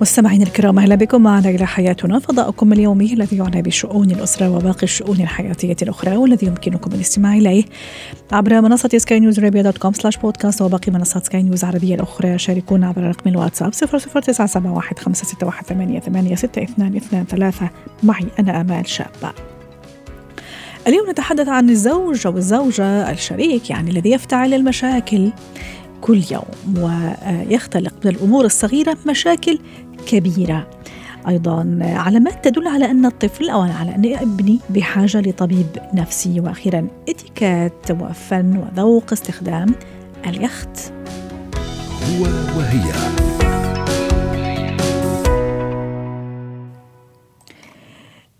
مستمعينا الكرام أهلا بكم معنا إلى حياتنا. فضاؤكم اليومي الذي يعنى بشؤون الأسرة وباقي الشؤون الحياتية الأخرى والذي يمكنكم الاستماع إليه عبر منصة سكاي نيوز عربية dot com slash podcast وباقي منصات سكاي نيوز العربية الأخرى. شاركونا عبر رقم الواتساب 00971 معي أنا آمال شابة. اليوم نتحدث عن الزوج أو الزوجه الشريك يعني الذي يفتعل المشاكل كل يوم ويختلق من الأمور الصغيرة مشاكل كبيرة. أيضا علامات تدل على أن الطفل أو على أن ابني بحاجة لطبيب نفسي. وأخيرا اتيكات وفن وذوق استخدام اليخت. هو وهي.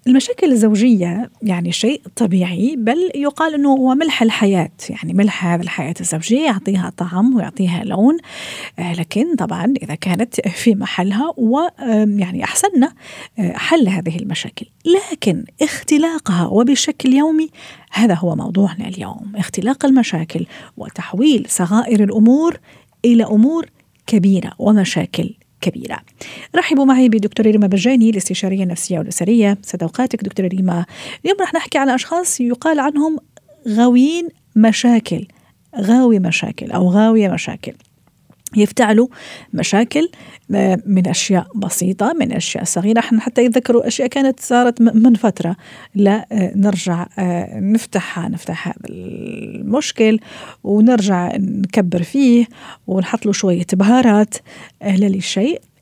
المشاكل الزوجية يعني شيء طبيعي بل يقال أنه هو ملح الحياة يعني ملح هذه الحياة الزوجية يعطيها طعم ويعطيها لون. آه، لكن طبعا إذا كانت في محلها ويعني أحسننا آه، حل هذه المشاكل. لكن اختلاقها وبشكل يومي هذا هو موضوعنا اليوم. اختلاق المشاكل وتحويل صغائر الأمور إلى أمور كبيرة ومشاكل كبيرة. رحبوا معي بدكتورة ريما بجاني الاستشارية النفسية والأسرية. سعد أوقاتك دكتورة ريما. اليوم رح نحكي على أشخاص يقال عنهم غاويين مشاكل غاوي مشاكل أو غاوية مشاكل. يفتعلوا مشاكل آه، من أشياء بسيطة من أشياء صغيرة. إحنا حتى يتذكروا أشياء كانت صارت من فترة. لا آه، نرجع آه، نفتحها نفتح هذا المشكل ونرجع نكبر فيه ونحط له شوية بهارات. لا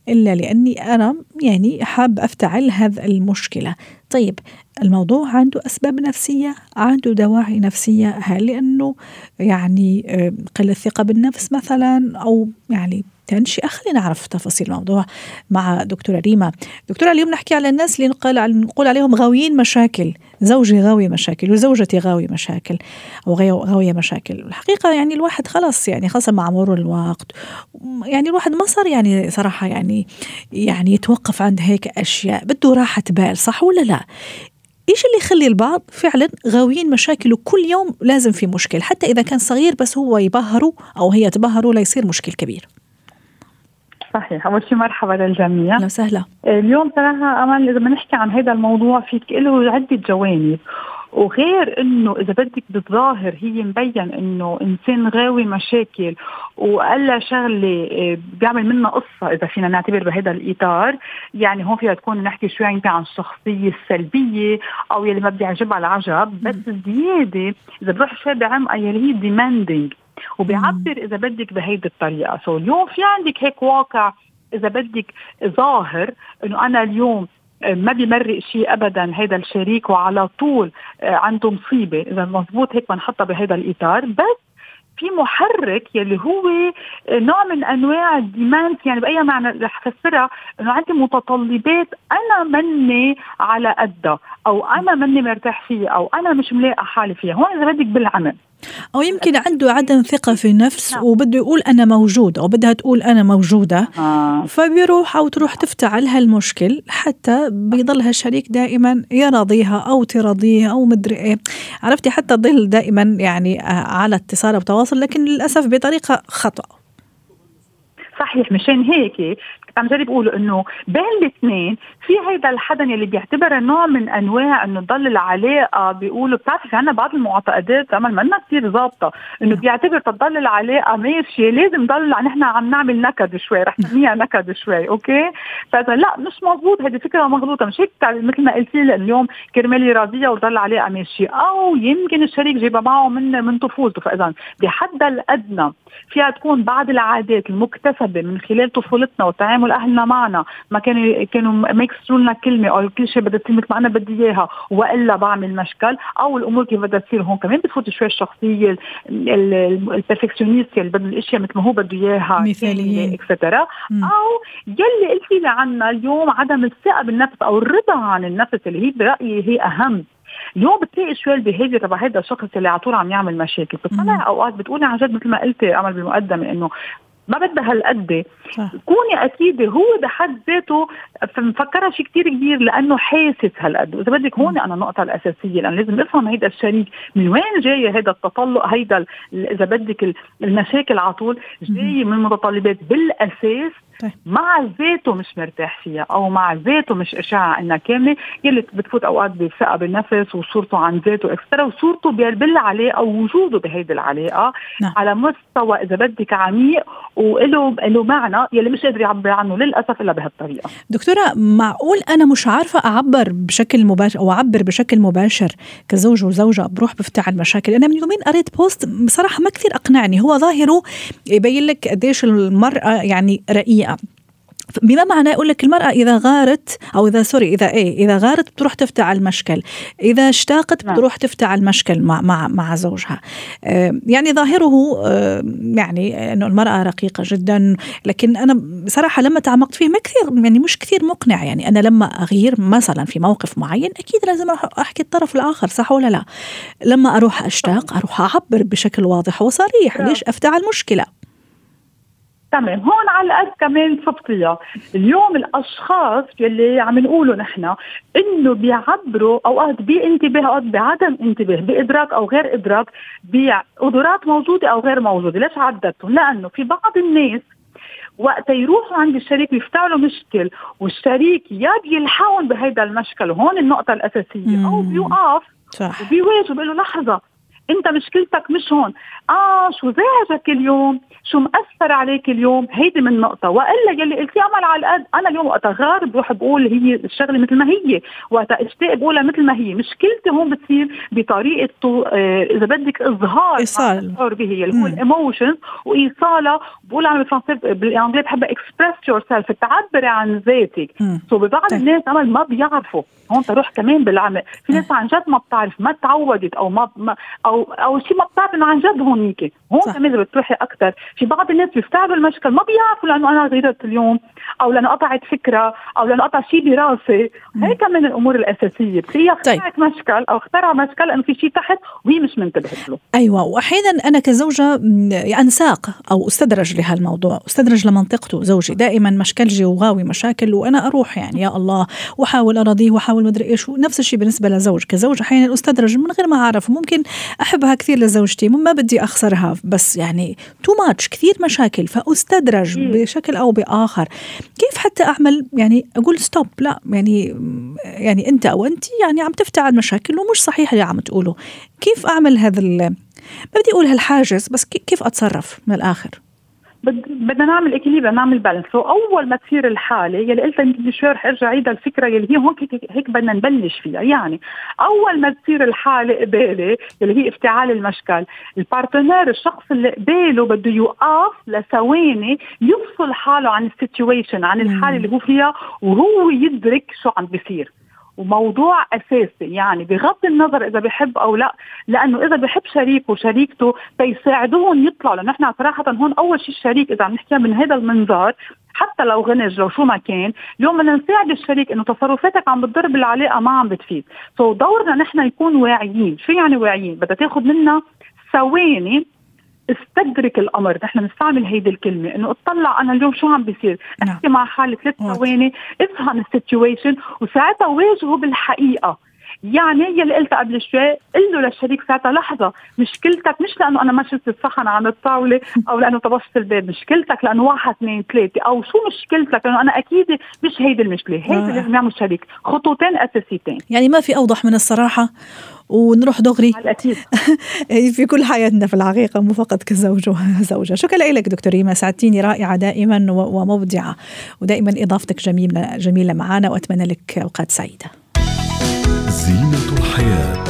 لشيء إلا لأني أنا يعني حاب أفتعل هذا المشكلة. طيب الموضوع عنده أسباب نفسية عنده دواعي نفسية هل لأنه يعني آه، قلة ثقة بالنفس مثلا أو يعني تنشئة خلينا نعرف تفاصيل الموضوع مع دكتورة ريما. دكتورة اليوم نحكي على الناس اللي نقول, نقول عليهم غاويين مشاكل. زوجي غاوي مشاكل وزوجتي غاوي مشاكل أو غاوية مشاكل. الحقيقة يعني الواحد خلص يعني خاصة مع مرور الوقت يعني الواحد ما صار يعني صراحة يعني يعني يتوقف عند هيك أشياء. بده راحة بال صح ولا لا؟ إيش اللي يخلي البعض فعلا غاويين مشاكل وكل يوم لازم في مشكل؟ حتى إذا كان صغير بس هو يبهره أو هي تبهره ليصير مشكل كبير. صحيح. أول شيء مرحبا للجميع. أهلا وسهلا. اليوم صراحة امل إذا بدنا نحكي عن هذا الموضوع في له عدة جوانب. وغير إنه إذا بدك بالظاهر هي مبين إنه إنسان غاوي مشاكل وأقل شغلة آه، بيعمل منها قصة إذا فينا نعتبر بهذا الإطار. يعني هون فيها تكون نحكي شوي يمكن عن الشخصية السلبية أو يلي ما بيعجبها العجب. بس زيادة إذا بروح شوي بعمق يلي هي demanding وبيعبر إذا بدك بهيدي الطريقة. so اليوم في عندك هيك واقع إذا بدك ظاهر إنه أنا اليوم ما بيمرق شيء ابدا هذا الشريك وعلى طول آه، عنده مصيبة. إذا مزبوط هيك بنحطها بهذا الإطار. بس في محرك يلي هو آه، نوع من أنواع الديماند يعني بأي معنى رح أفسرها؟ إنه عندي متطلبات أنا مني على قدها. أو أنا مني مرتاح فيها أو أنا مش ملاقي حالي فيها. هون إذا بدك بالعمل. أو يمكن عنده عدم ثقة في النفس نعم. وبده يقول أنا موجود أو بدها تقول أنا موجودة. آه. فبيروح أو تروح تفتعل هالمشكل حتى بيضل هالشريك دائما يراضيها أو تراضيه أو مدري إيه. عرفتي؟ حتى ظل دائما يعني آه، على اتصال أو تواصل لكن للأسف بطريقة خطأ. صحيح مشان هيك عم جرب أقول إنه بين الاثنين في هيدا الحدن يلي بيعتبرها نوع من أنواع انه تضل العلاقه بيقولوا بتعرفي في عندنا بعض المعتقدات عمل منا كثير ظابطة إنه بيعتبر تضل العلاقه ماشيه لازم ضل نحن عم نعمل نكد شوي رح نسميها نكد شوي أوكي؟ فإذا لا مش مضبوط هذه فكرة مغلوطة مش هيك مثل ما قلتي لي اليوم كرمال راضيه وتضل العلاقه ماشيه أو يمكن الشريك جايبها معه من من طفولته فإذا بحدها الأدنى فيها تكون بعض العادات المكتسبة من خلال طفولتنا والتعامل تعامل أهلنا معنا ما كانوا كانوا ما يكسروا لنا كلمة أو كل شيء بدها تصير مثل ما أنا بدي إياها وإلا بعمل مشكل أو الأمور كيف بدها تصير هون كمان بتفوت شوي الشخصية ال perfectionist اللي بده الأشياء مثل ما هو بده إياها مثاليين extra أو يلي قلتي لي عنها اليوم عدم الثقة بالنفس أو الرضا عن النفس اللي هي برأيي هي أهم. اليوم بتلاقي شوي البيهيفير تبع هذا الشخص اللي على طول عم يعمل مشاكل بتطلع أوقات بتقولي عن جد مثل ما قلتي عمل بالمقدمة إنه ما بدها هالقد. كوني أكيدة هو بحد ذاته مفكرها شيء كثير كبير لأنه حاسس هالقد. واذا بدك هون أنا النقطة الأساسية لأنه لازم نفهم هيدا الشريك. من وين جاي هيدا التطلق هيدا إذا بدك المشاكل على طول جاي من متطلبات بالأساس طيب. مع ذاته مش مرتاح فيها أو مع ذاته مش إشاعة إنها كاملة يلي بتفوت أوقات بثقه بالنفس وصورته عن ذاته اكسترا وصورته بالعلاقه ووجوده بهيدي العلاقة نعم. على مستوى إذا بدك عميق وله له معنى يلي مش قادر يعبر عنه للأسف إلا بهالطريقة دكتورة معقول أنا مش عارفة أعبر بشكل مباشر أو أعبر بشكل مباشر كزوج وزوجة بروح بفتح المشاكل أنا من يومين قريت بوست بصراحة ما كثير أقنعني هو ظاهره يبين لك قديش المرأة يعني رقيقة بما معناه يقول لك المرأة إذا غارت أو إذا سوري إذا إيه إذا غارت بتروح تفتح المشكل. إذا اشتاقت نعم. بتروح تفتح المشكل مع مع مع زوجها. يعني ظاهره يعني إنه المرأة رقيقة جدا لكن أنا بصراحة لما تعمقت فيه ما كثير يعني مش كثير مقنع. يعني أنا لما أغير مثلا في موقف معين أكيد لازم أحكي الطرف الآخر صح ولا لا؟ لما أروح أشتاق أروح أعبر بشكل واضح وصريح. نعم. ليش؟ أفتح المشكلة. تمام هون على قد كمان صبتيها اليوم الأشخاص يلي عم نقوله نحن إنه بيعبروا أوقات بانتباه أوقات بعدم انتباه بإدراك أو غير إدراك بقدرات موجودة أو غير موجودة. ليش عددتهم؟ لأنه في بعض الناس وقت يروحوا عند الشريك بيفتعلوا مشكل والشريك يا بيلحقهم بهيدا المشكل. وهون النقطة الأساسية. أو بيوقف صح. وبيواجه بيقول له لحظة انت مشكلتك مش هون. آه شو زعجك اليوم؟ شو مأثر عليك اليوم؟ هيدي من نقطة. وإلا يلي قلتي عمل على القد أنا اليوم وقت غار بروح بقول هي الشغلة مثل ما هي. وقت أشتاق بقولها مثل ما هي. مشكلتي هون بتصير بطريقة آه إذا بدك إظهار إيصال. به. اللي هو ال emotions وإيصالها. بقول أنا بالفرنسي بالإنجليزي بحبها express yourself تعبري عن ذاتك. so ببعض. الناس عمل ما بيعرفوا. هون تروح كمان بالعمق في ناس عن جد ما بتعرف ما تعودت أو ما, ما أو أو شيء ما بتعرف إنه عن جد هونيك هون كمان اذا بتروحي أكثر في بعض الناس بيفتعلوا المشكل. ما بيعرفوا لأنه أنا غيرت اليوم أو لأنه قطعت فكرة أو لأنه قطع شيء براسي. هي كمان الأمور الأساسية. بتصير اخترعت طيب. مشكل أو اخترع مشكل إنه في شيء تحت وهي مش منتبهت له. أيوه. واحيانا أنا كزوجة أنساق أو أستدرج لهالموضوع. أستدرج لمنطقته. زوجي دائما مشكلجي وغاوي مشاكل وأنا أروح يعني يا الله وأحاول أراضيه وأحاول مدري إيش. ونفس الشيء بالنسبة لزوج. كزوج أحيانا أستدرج من غير ما أعرف. ممكن أحبها كثير لزوجتي ما بدي أخسرها بس يعني too much كثير مشاكل. فأستدرج بشكل أو بآخر. كيف حتى أعمل؟ يعني أقول stop لا يعني يعني أنت أو أنت يعني عم تفتعل مشاكل ومش صحيح اللي عم تقوله. كيف أعمل هذا ما بدي أقول هالحاجز بس كيف أتصرف من الآخر؟ بدنا نعمل équilibre نعمل balance so أول ما تصير الحالة يلي قلتها يمكن شوي رح ارجع عيد الفكرة يلي هي هون هيك, هيك بدنا نبلش فيها. يعني أول ما تصير الحالة قباله يلي هي افتعال المشكل ال partner الشخص اللي قباله بده يوقف لثواني يفصل حاله عن ال situation عن الحالة اللي هو فيها وهو يدرك شو عم بيصير. وموضوع أساسي يعني بغض النظر إذا بحب أو لا لأنه إذا بحب شريكه وشريكته بيساعدوهم يطلعوا لأنه نحن صراحة هون أول شيء الشريك إذا عم نحكي من هذا المنظار حتى لو غنج لو شو ما كان اليوم بدنا نساعد الشريك إنه تصرفاتك عم بتضر بالعلاقة ما عم بتفيد. so دورنا نحن نكون واعيين. شو يعني واعيين؟ بدها تاخذ منا ثواني استدرك الأمر. نحن بنستعمل هيدي الكلمة. إنه اطلع أنا اليوم شو عم بيصير؟ نعم. أحكي مع حالي ثلاث ثواني افهم ال situation وساعتها واجهه بالحقيقة. يعني يلي قلتها قبل شوي قل له للشريك ساعتها لحظة مشكلتك مش لأنه أنا ما شلت الصحن عن الطاولة أو لأنه طبشت الباب مشكلتك لأنه واحد اثنين ثلاثة أو شو مشكلتك؟ لأنه أنا أكيد مش هيدي المشكلة. هيدي آه. لازم يعمل شريك خطوتين أساسيتين. يعني ما في أوضح من الصراحة؟ ونروح دغري. أكيد في كل حياتنا في الحقيقة مو فقط كزوج وزوجة شكرا لك دكتور ريما سعدتيني رائعة دائما ومبدعة ودائما إضافتك جميلة جميلة معنا وأتمنى لك أوقات سعيدة. زينة الحياة.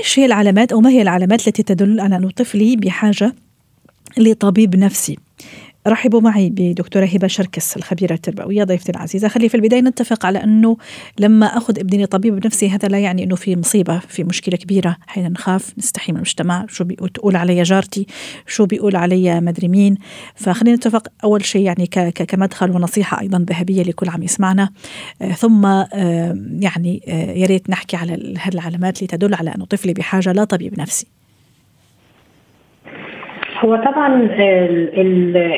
إيش هي العلامات أو ما هي العلامات التي تدل على أن طفلي بحاجة لطبيب نفسي؟ رحبوا معي بدكتورة هبة شركس الخبيرة التربوية ضيفتي العزيزة. خلي في البداية نتفق على أنه لما أخذ ابني طبيب نفسي هذا لا يعني أنه في مصيبة في مشكلة كبيرة. حين نخاف نستحي من المجتمع. شو بتقول علي جارتي. شو بيقول علي مدري مين. فخلينا نتفق أول شيء يعني كمدخل ونصيحة أيضا ذهبية لكل عم يسمعنا. آه، ثم آه، يعني آه، يا ريت نحكي على هذه العلامات اللي تدل على أنه طفلي بحاجة لا طبيب نفسي. هو طبعا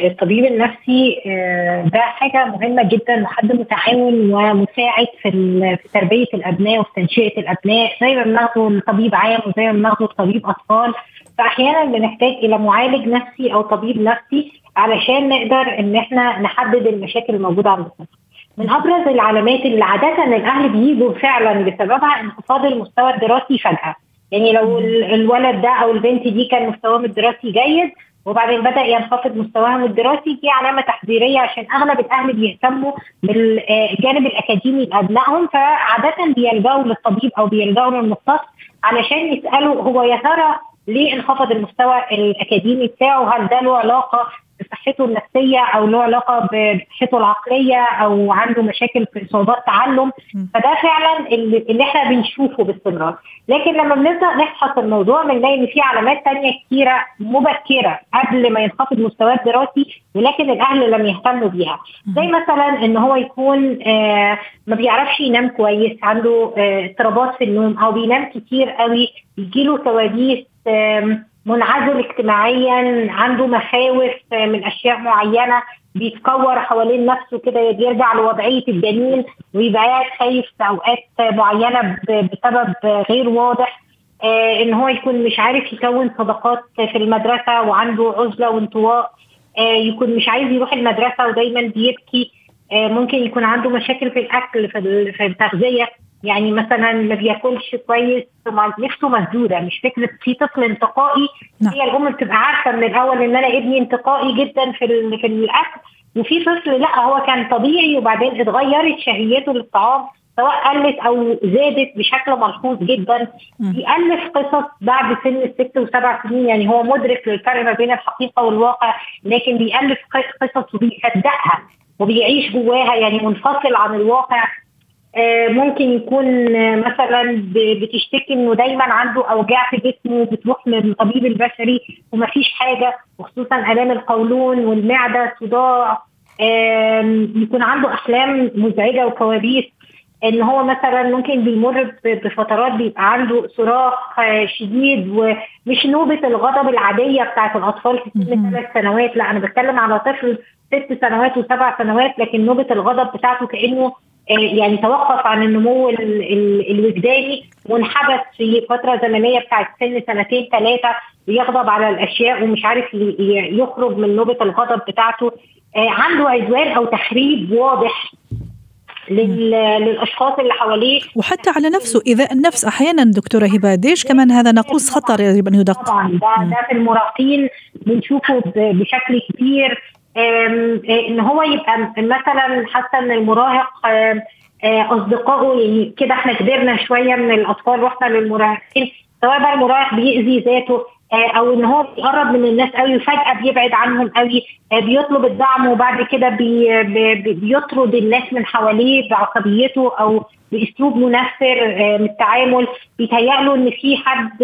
الطبيب النفسي آه، ده حاجة مهمة جدا وحد متعاون ومساعد في تربية الأبناء وفي تنشئة الأبناء زي ما بناخده لطبيب عام وزي ما بناخده لطبيب أطفال فاحيانا بنحتاج إلى معالج نفسي أو طبيب نفسي علشان نقدر إن إحنا نحدد المشاكل الموجودة عند الطفل. من أبرز العلامات اللي عادة الأهل بيجوا فعلا بسببها انخفاض المستوى الدراسي فجأة. يعني لو الولد ده أو البنت دي كان مستواهم الدراسي جيد وبعدين بدأ ينخفض مستواهم الدراسي دي علامة تحذيرية عشان أغلب الأهل بيهتموا بالجانب الأكاديمي لأبنائهم فعادة بيلجأوا للطبيب أو بيلجأوا للمختص علشان يسألوا هو يا ترى ليه انخفض المستوى الأكاديمي بتاعه؟ هل ده له علاقة بصحته النفسية أو له علاقة بصحته العقلية أو عنده مشاكل في صعوبات تعلم فده فعلا اللي, اللي إحنا بنشوفه باستمرار. لكن لما بنبدأ نفحص الموضوع بنلاقي إن في علامات تانية كتيرة مبكرة قبل ما ينخفض مستواه الدراسي ولكن الأهل لم يهتموا بيها. زي مثلا إن هو يكون آه ما بيعرفش ينام كويس عنده آه، اضطرابات آه في النوم أو بينام كتير قوي يجيله كوابيس آه منعزل اجتماعيا عنده مخاوف من أشياء معينة بيتكور حوالين نفسه كده بيرجع لوضعية الجنين ويبقى خايف في أوقات معينة بسبب غير واضح آه إن هو يكون مش عارف يكون صداقات في المدرسة وعنده عزلة وانطواء آه يكون مش عايز يروح المدرسة ودايما بيبكي آه ممكن يكون عنده مشاكل في الأكل في التغذية. يعني مثلا ما بياكلش كويس نفسه مسدوده مش فكرة في طفل انتقائي. نعم. هي الأم بتبقى عارفة من الأول إن أنا ابني انتقائي جدا في في الأكل. وفي طفل لأ هو كان طبيعي وبعدين اتغيرت شهيته للطعام سواء قلت أو زادت بشكل ملحوظ جدا. بيألف قصص بعد سن الست وسبع سنين يعني هو مدرك للفرق ما بين الحقيقة والواقع لكن بيألف قصص وبيصدقها وبيعيش جواها يعني منفصل عن الواقع. ممكن يكون آه، مثلا بتشتكي إنه دايما عنده أوجاع في جسمه بتروح للطبيب البشري ومفيش حاجة وخصوصا آلام القولون والمعدة صداع يكون عنده أحلام مزعجة وكوابيس. إن هو مثلا ممكن بيمر بفترات بيبقى عنده صراخ آه، شديد ومش نوبة الغضب العادية بتاعت الأطفال في سن ثلاث سنوات لا أنا بتكلم على طفل ست سنوات وسبع سنوات لكن نوبة الغضب بتاعته كأنه آه، يعني توقف عن النمو الوجداني وانحبس في فترة زمنية بتاعت سن سنتين ثلاثة بيغضب على الأشياء ومش عارف يخرج من نوبه الغضب بتاعته. آه، عنده عدوان أو تخريب واضح للأشخاص اللي حواليه. وحتى على نفسه إذا النفس أحيانا دكتورة هبه ديش كمان هذا ناقوس خطر يجب أن يدق. طبعا ده, ده في المراهقين بنشوفه بشكل كبير. إن هو يبقى مثلا حاسة إن المراهق أصدقائه يعني كده إحنا كبرنا شوية من الأطفال رحنا للمراهقين سواء بقى المراهق بيأذي ذاته أو إن هو بيقرب من الناس قوي وفجأة بيبعد عنهم قوي بيطلب الدعم وبعد كده بي بيطرد الناس من حواليه بعصبيته أو بأسلوب منفر من التعامل. بيتهيأ له إن في حد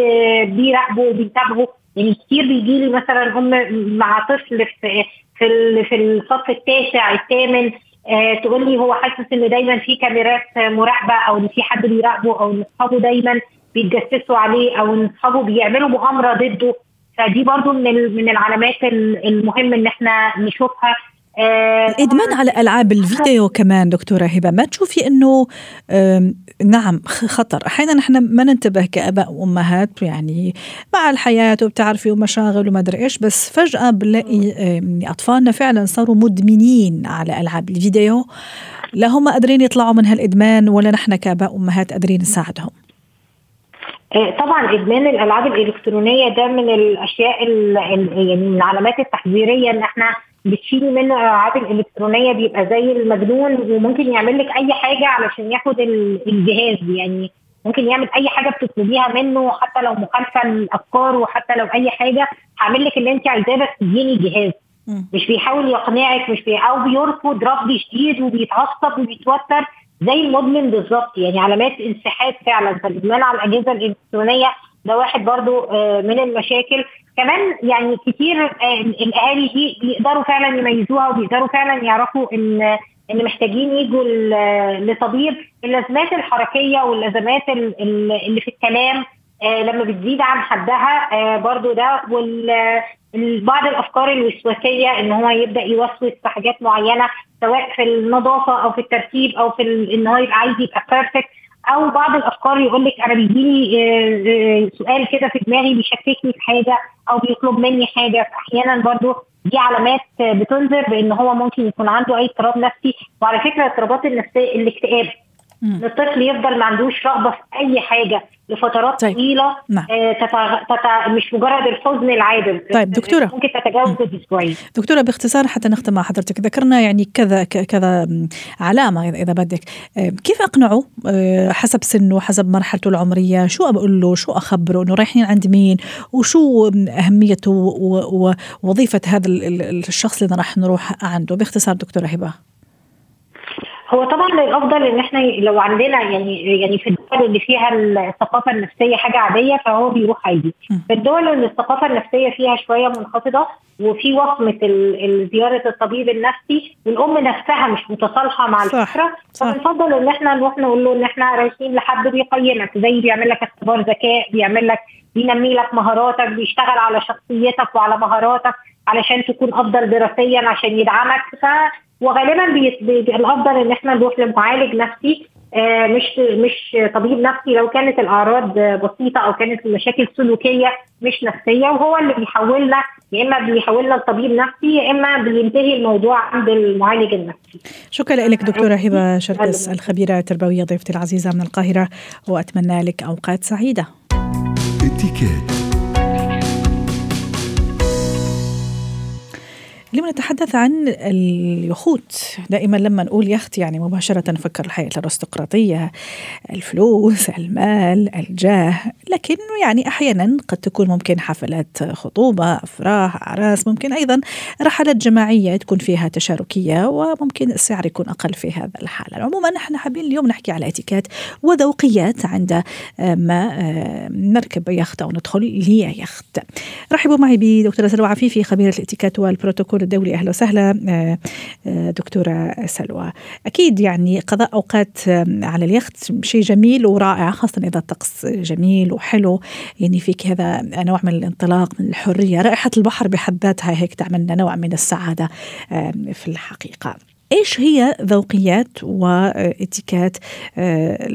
بيراقبه وبيتابعه. يعني كتير بيجي لي مثلا هم مع طفل في في في الصف التاسع الثامن آه تقول لي هو حاسس إن دايما في كاميرات مراقبة أو إن في حد بيراقبه أو إن أصحابه دايما بيتجسسوا عليه أو إن أصحابه بيعملوا مؤامرة ضده. فدي برضو من من العلامات المهم إن إحنا نشوفها. الإدمان على ألعاب الفيديو كمان دكتورة هبة ما تشوفي إنه نعم خطر. أحيانا إحنا ما ننتبه كآباء وأمهات يعني مع الحياة وبتعرفي ومشاغل وما أدري إيش بس فجأة بنلاقي أطفالنا فعلا صاروا مدمنين على ألعاب الفيديو. لا هم قادرين يطلعوا من هالإدمان ولا نحن كآباء وأمهات قادرين نساعدهم. آه، طبعا إدمان الألعاب الإلكترونية ده من الأشياء يعني من العلامات التحذيرية إن إحنا بتشيلي منه الالعاب الإلكترونية بيبقى زي المجنون وممكن يعمل لك أي حاجة علشان ياخد الجهاز يعني. ممكن يعمل أي حاجة بتطلبيها منه حتى لو مخالفة للأفكار وحتى لو أي حاجة هعمل لك اللي أنت عايزاه بس تديني الجهاز مش بيحاول يقنعك مش بي أو بيرفض رفض شديد وبيتعصب وبيتوتر زي المدمن بالظبط يعني علامات انسحاب فعلا. فالإدمان على الأجهزة الإلكترونية ده واحد برضو آه، من المشاكل. كمان يعني كتير آه، الأهالي دي بيقدروا فعلا يميزوها وبيقدروا فعلا يعرفوا إن إن محتاجين يجوا لطبيب اللازمات الحركية واللازمات اللي في الكلام آه، لما بتزيد عن حدها برضو ده بعض الأفكار الوسواسية إن هو يبدأ يوسوس في حاجات معينة سواء في النظافة أو في الترتيب أو في إن هو يبقى عايز يبقى بيرفكت أو بعض الأفكار يقول لك أنا بيجيلي آه، آه، سؤال كده في دماغي بيشككني في حاجة أو بيطلب مني حاجة. أحيانا برضو دي علامات بتنذر بأن هو ممكن يكون عنده أي اضطراب نفسي. وعلى فكرة الاضطرابات النفسيه الاكتئاب الطفل يفضل ما عندوش رغبة في أي حاجة لفترات طيب. طويلة نعم. آه تتع... تتع... مش مجرد الحزن العادل طيب دكتورة. ممكن تتجاوز الاسبوعين دكتورة باختصار حتى نختم مع حضرتك. ذكرنا يعني كذا كذا علامة اذا بدك. آه، كيف أقنعه؟ آه، حسب سنه حسب مرحلته العمرية؟ شو أقول له؟ شو أخبره؟ إنه رايحين عند مين؟ وشو أهميته ووظيفه هذا الشخص اللي راح نروح عنده؟ باختصار دكتورة هبة. هو طبعا الأفضل إن إحنا لو عندنا يعني يعني في الدول اللي فيها الثقافة النفسية حاجة عادية فهو بيروح عادي. في الدول اللي الثقافة النفسية فيها شوية منخفضة وفي وصمة زيارة الطبيب النفسي والأم نفسها مش متصالحة مع الفكرة فبنفضل إن إحنا نروح نقول له إن إحنا رايحين لحد بيقيمك زي بيعمل لك اختبار ذكاء بيعمل لك بينمي لك مهاراتك بيشتغل على شخصيتك وعلى مهاراتك علشان تكون أفضل دراسيا عشان يدعمك. ف وغالبا بيبقى الأفضل إن إحنا نروح لمعالج نفسي آه مش مش طبيب نفسي لو كانت الأعراض بسيطة أو كانت المشاكل سلوكية مش نفسية وهو اللي بيحولنا يا إما بيحولنا لطبيب نفسي يا إما بينتهي الموضوع عند المعالج النفسي. شكرا لك دكتورة هبة شركس الخبيرة التربوية ضيفتي العزيزة من القاهرة وأتمنى لك أوقات سعيدة. اليوم نتحدث عن اليخوت دائما لما نقول يخت يعني مباشرة نفكر الحياة الأرستقراطية الفلوس المال الجاه لكن يعني أحيانا قد تكون ممكن حفلات خطوبة أفراح أعراس ممكن أيضا رحلات جماعية تكون فيها تشاركية وممكن السعر يكون أقل في هذا الحالة عموما نحن حابين اليوم نحكي على اتيكات وذوقيات عند ما نركب يخت أو ندخل ليخت رحبوا معي بدكتورة سلوى عفيفي خبيرة الاتيكات والبروتوكول الدولي أهلا وسهلا آه، آه، دكتورة سلوى. أكيد يعني قضاء أوقات على اليخت شيء جميل ورائع خاصة إذا الطقس جميل وحلو. يعني فيك هذا نوع من الانطلاق من الحرية. رائحة البحر بحد ذاتها هيك تعملنا نوع من السعادة في الحقيقة. إيش هي ذوقيات وإتيكات آه،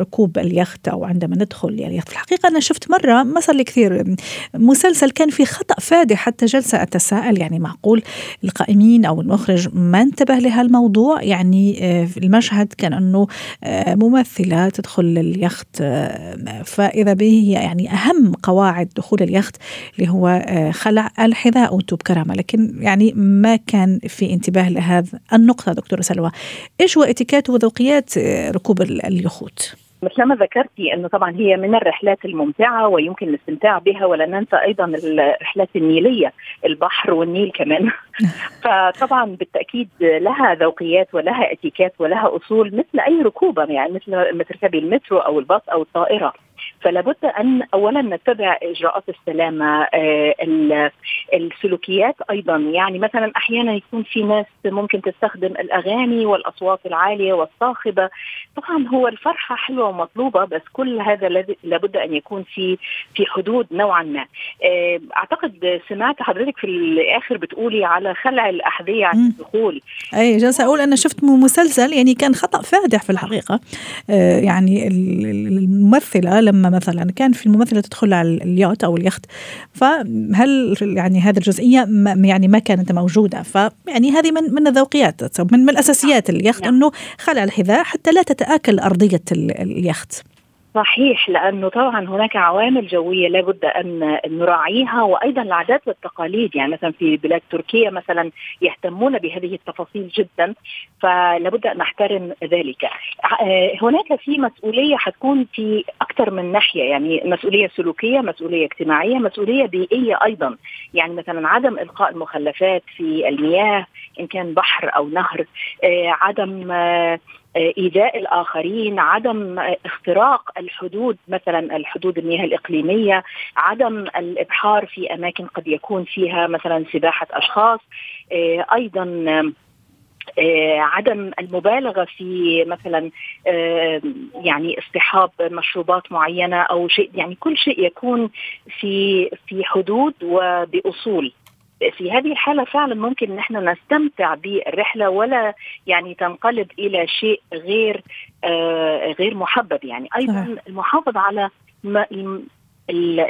ركوب اليخت أو عندما ندخل اليخت؟ في الحقيقة أنا شفت مرة ما صار لي كثير مسلسل كان في خطأ فادح حتى جلسة أتساءل يعني معقول القائمين أو المخرج ما انتبه لهالموضوع يعني آه، المشهد كان انه آه، ممثلة تدخل اليخت فإذا به يعني أهم قواعد دخول اليخت اللي هو خلع الحذاء وأنتم بكرامه لكن يعني ما كان في انتباه لهذا النقطة النقطة دكتورة سلوى. إيش هو اتيكيت وذوقيات آه، ركوب اليخوت؟ مثل ما ذكرتي إنه طبعا هي من الرحلات الممتعة ويمكن الاستمتاع بها ولا ننسى أيضا الرحلات النيلية البحر والنيل كمان. فطبعا بالتأكيد لها ذوقيات ولها اتيكات ولها أصول مثل أي ركوبة يعني مثل ما تركبي المترو أو الباص أو الطائرة. فلا بد أن اولا نتبع إجراءات السلامة آه، السلوكيات أيضا. يعني مثلا أحيانا يكون في ناس ممكن تستخدم الأغاني والأصوات العالية والصاخبة. طبعا هو الفرحة حلوة ومطلوبة بس كل هذا لابد أن يكون في في حدود نوعا ما. آه، أعتقد سمعت حضرتك في الآخر بتقولي على خلع الأحذية عند الدخول. أي جالسه أقول أنا شفت مسلسل يعني كان خطأ فادح في الحقيقة. آه، يعني الممثلة لما مثلا كان في الممثلة تدخل على اليوت أو اليخت فهل يعني هذه الجزئية ما يعني ما كانت موجودة فيعني هذه من من الذوقيات من, من الأساسيات اليخت نعم. إنه خلع الحذاء حتى لا تتآكل أرضية اليخت صحيح لأنه طبعا هناك عوامل جوية لابد أن نراعيها وأيضا العادات والتقاليد يعني مثلا في بلاد تركيا مثلا يهتمون بهذه التفاصيل جدا فلابد أن نحترم ذلك. هناك في مسؤولية حتكون في أكثر من ناحية يعني مسؤولية سلوكية، مسؤولية اجتماعية، مسؤولية بيئية أيضا، يعني مثلا عدم إلقاء المخلفات في المياه إن كان بحر أو نهر، آه، عدم آه، إيذاء الآخرين، عدم اختراق الحدود مثلا الحدود المياه الإقليمية، عدم الإبحار في أماكن قد يكون فيها مثلا سباحة أشخاص، آه، أيضا آه، عدم المبالغة في مثلا آه، يعني اصطحاب مشروبات معينة أو شيء يعني كل شيء يكون في في حدود وبأصول. في هذه الحالة فعلا ممكن إن إحنا نستمتع بالرحلة ولا يعني تنقلب إلى شيء غير آه غير محبب. يعني أيضا المحافظة على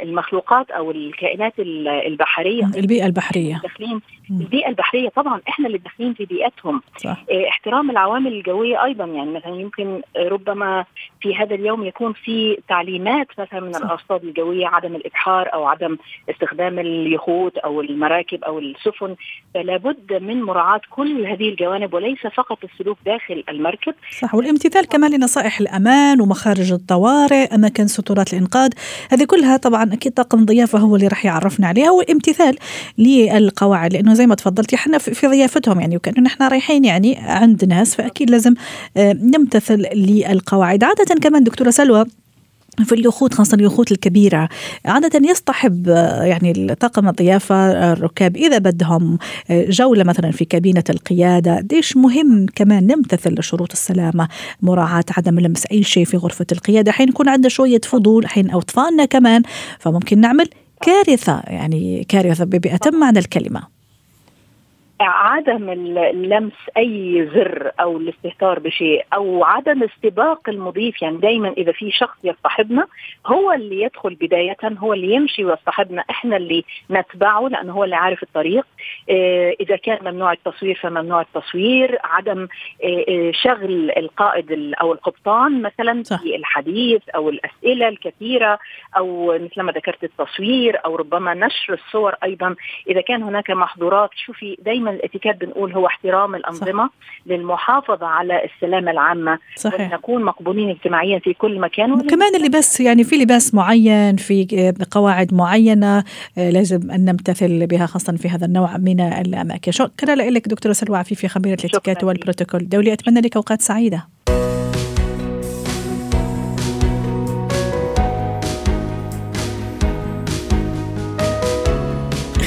المخلوقات أو الكائنات البحرية. البيئة البحرية. داخلين البيئة البحرية طبعا إحنا اللي داخلين في بيئتهم. صح. آه احترام العوامل الجوية أيضا. يعني مثلا يمكن ربما في هذا اليوم يكون في تعليمات مثلا من. الأرصاد الجوية عدم الإبحار أو عدم استخدام اليخوت أو المراكب أو السفن. فلا بد من مراعاة كل هذه الجوانب وليس فقط السلوك داخل المركب. صح. والامتثال كمان لنصائح الأمان ومخارج الطوارئ أماكن سترات الإنقاذ. هذه كلها كلها طبعا أكيد طاقم ضيافه هو اللي راح يعرفنا عليها والامتثال للقواعد. لأنه زي ما تفضلتي إحنا في ضيافتهم يعني وكأنه نحن رايحين يعني عند ناس فأكيد لازم آه، نمتثل للقواعد. عادة كمان دكتورة سلوى في اليخوت خاصة اليخوت الكبيرة عادة يصطحب آه، يعني طاقم الضيافة آه، الركاب إذا بدهم آه، جولة مثلا في كابينة القيادة. ديش مهم كمان نمتثل لشروط السلامة مراعاة عدم لمس أي شيء في غرفة القيادة؟ حين يكون عندنا شوية فضول حين أطفالنا كمان فممكن نعمل كارثة يعني كارثة بأتم معنى الكلمة. عدم لمس أي زر أو الاستهتار بشيء أو عدم استباق المضيف يعني دائما إذا في شخص يصطحبنا هو اللي يدخل بداية هو اللي يمشي ويصطحبنا إحنا اللي نتبعه لأنه هو اللي عارف الطريق. آه، إذا كان ممنوع التصوير فممنوع التصوير. عدم آه، آه، شغل القائد أو القبطان مثلا في الحديث أو الأسئلة الكثيرة أو مثل ما ذكرت التصوير أو ربما نشر الصور أيضا. إذا كان هناك محظورات شوفي دائما الاتيكيت بنقول هو احترام الأنظمة صح. للمحافظة على السلامة العامة. صحيح. ونكون مقبولين اجتماعيا في كل مكان. وكمان اللباس يعني في لباس معين في قواعد معينة آه، لازم أن نمتثل بها خاصه في هذا النوع من الأماكن. شكرا لك دكتورة سلوى عفيفي خبيرة الاتيكيت والبروتوكول الدولي. أتمنى لك أوقات سعيدة.